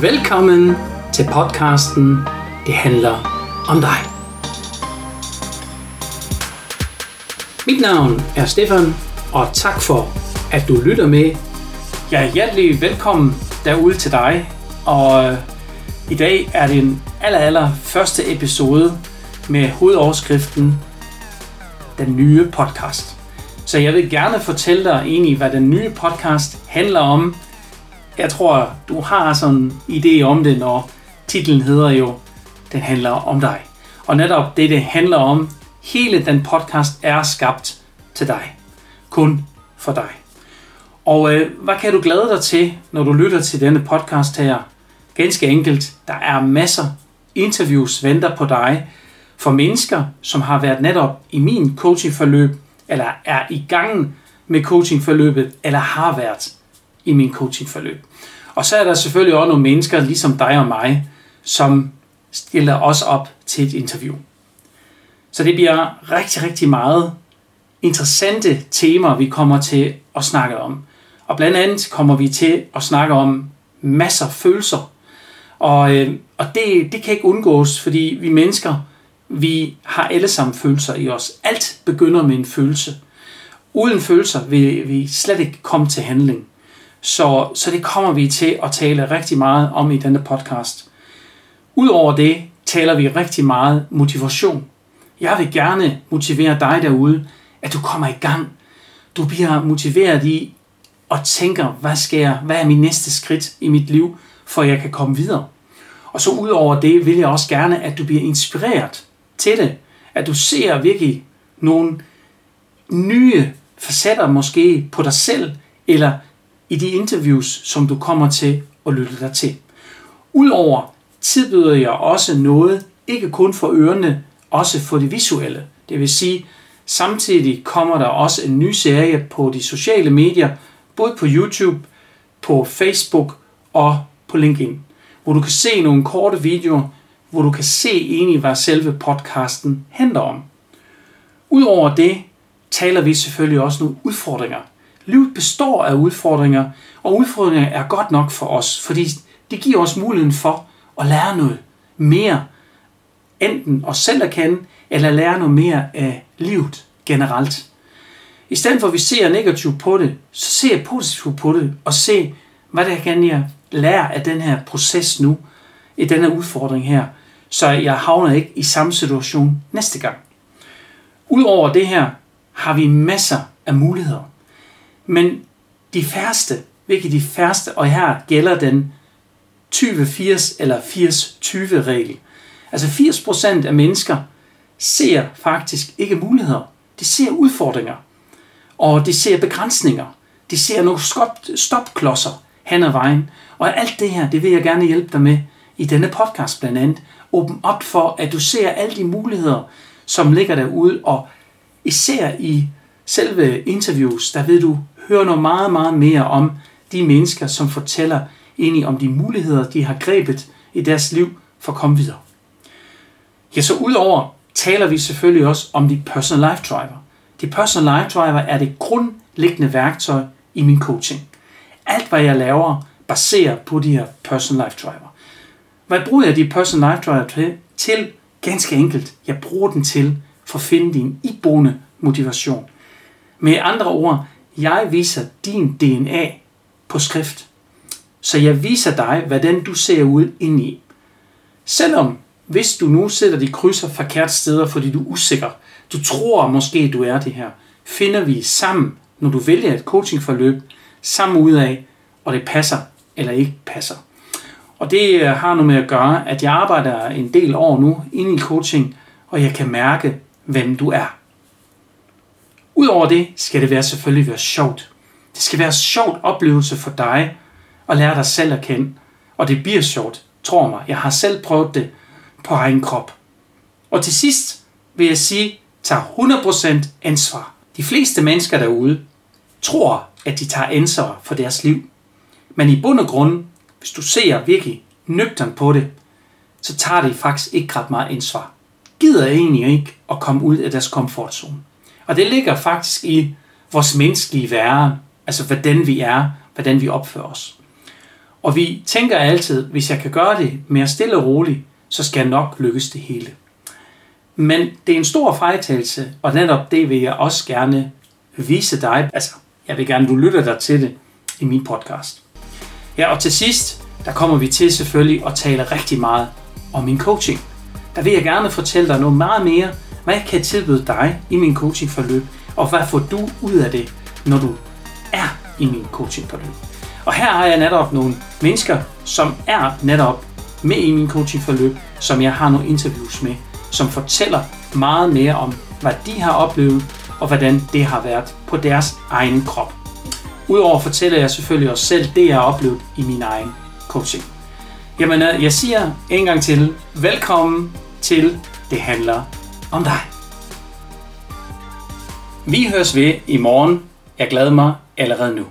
Velkommen til podcasten Det handler om dig. Mit navn er Stefan, og tak for, at du lytter med. Jeg er hjertelig velkommen derude til dig, og øh, i dag er det en aller, aller første episode med hovedoverskriften Den nye podcast. Så jeg vil gerne fortælle dig egentlig, hvad den nye podcast handler om. Jeg tror, du har sådan en idé om det, når titlen hedder jo, Den handler om dig. Og netop det, det handler om, hele den podcast er skabt til dig. Kun for dig. Og øh, hvad kan du glæde dig til, når du lytter til denne podcast her? Ganske enkelt, der er masser interviews venter på dig for mennesker, som har været netop i min coachingforløb, eller er i gang med coachingforløbet, eller har været i min coachingforløb. Og så er der selvfølgelig også nogle mennesker, ligesom dig og mig, som stiller os op til et interview. Så det bliver rigtig, rigtig meget interessante temaer, vi kommer til at snakke om. Og blandt andet kommer vi til at snakke om masser af følelser. Og, øh, og det, det kan ikke undgås, fordi vi mennesker, vi har alle sammen følelser i os. Alt begynder med en følelse. Uden følelser vil vi slet ikke komme til handling. Så, så det kommer vi til at tale rigtig meget om i denne podcast. Udover det taler vi rigtig meget motivation. Jeg vil gerne motivere dig derude, at du kommer i gang. Du bliver motiveret i og tænker, hvad skal jeg, hvad er min næste skridt i mit liv, for jeg kan komme videre. Og så udover det vil jeg også gerne, at du bliver inspireret til det. At du ser virkelig nogle nye facetter måske på dig selv, eller i de interviews, som du kommer til at lytte dig til. Udover tilbyder jeg også noget, ikke kun for ørerne, også for det visuelle. Det vil sige, samtidig kommer der også en ny serie på de sociale medier, både på YouTube, på Facebook og på LinkedIn, hvor du kan se nogle korte videoer, hvor du kan se egentlig, hvad selve podcasten handler om. Udover det taler vi selvfølgelig også nogle udfordringer. Livet består af udfordringer, og udfordringer er godt nok for os, fordi det giver os muligheden for at lære noget mere, enten os selv at kende, eller lære noget mere af livet generelt. I stedet for at vi ser negativt på det, så ser jeg positivt på det, og se, hvad der kan jeg lære af den her proces nu, i den her udfordring her, så jeg havner ikke i samme situation næste gang. Udover det her, har vi masser af muligheder. Men de færreste, hvilket de færreste, og her gælder den 20-80 eller 80-20 regel. Altså 80% af mennesker ser faktisk ikke muligheder. De ser udfordringer. Og de ser begrænsninger. De ser nogle stopklodser hen ad vejen. Og alt det her, det vil jeg gerne hjælpe dig med i denne podcast blandt andet. Åben op for, at du ser alle de muligheder, som ligger derude, og især i selve interviews, der ved du høre noget meget, meget mere om de mennesker, som fortæller egentlig om de muligheder, de har grebet i deres liv for at komme videre. Ja, så udover taler vi selvfølgelig også om de personal life driver. De personal life driver er det grundlæggende værktøj i min coaching. Alt hvad jeg laver baserer på de her personal life driver. Hvad bruger jeg de personal life driver til? Til ganske enkelt. Jeg bruger den til for at finde din iboende motivation. Med andre ord, jeg viser din DNA på skrift. Så jeg viser dig, hvordan du ser ud ind i. Selvom hvis du nu sætter de krydser forkert steder, fordi du er usikker, du tror måske, du er det her, finder vi sammen, når du vælger et coachingforløb, sammen ud af, og det passer eller ikke passer. Og det øh, har noget med at gøre, at jeg arbejder en del år nu inde i coaching, og jeg kan mærke, hvem du er. Udover det skal det være selvfølgelig være sjovt. Det skal være en sjovt oplevelse for dig at lære dig selv at kende. Og det bliver sjovt. tror mig, jeg har selv prøvet det på egen krop. Og til sidst vil jeg sige, tag 100% ansvar. De fleste mennesker derude tror, at de tager ansvar for deres liv. Men i bund og grund, hvis du ser virkelig nøgtern på det, så tager de faktisk ikke ret meget ansvar. Gider egentlig ikke at komme ud af deres komfortzone. Og det ligger faktisk i vores menneskelige være, altså hvordan vi er, hvordan vi opfører os. Og vi tænker altid, hvis jeg kan gøre det mere stille og roligt, så skal jeg nok lykkes det hele. Men det er en stor fejltagelse, og netop det vil jeg også gerne vise dig. Altså, jeg vil gerne, du lytter dig til det i min podcast. Ja, og til sidst, der kommer vi til selvfølgelig at tale rigtig meget om min coaching. Der vil jeg gerne fortælle dig noget meget mere, hvad jeg tilbyde dig i min coachingforløb, og hvad får du ud af det, når du er i min coachingforløb. Og her har jeg netop nogle mennesker, som er netop med i min coachingforløb, som jeg har nogle interviews med, som fortæller meget mere om, hvad de har oplevet, og hvordan det har været på deres egen krop. Udover fortæller jeg selvfølgelig også selv det, jeg har oplevet i min egen coaching. Jamen, øh, jeg siger en gang til, velkommen til Det handler om dig. Vi høres ved i morgen. Jeg glæder mig allerede nu.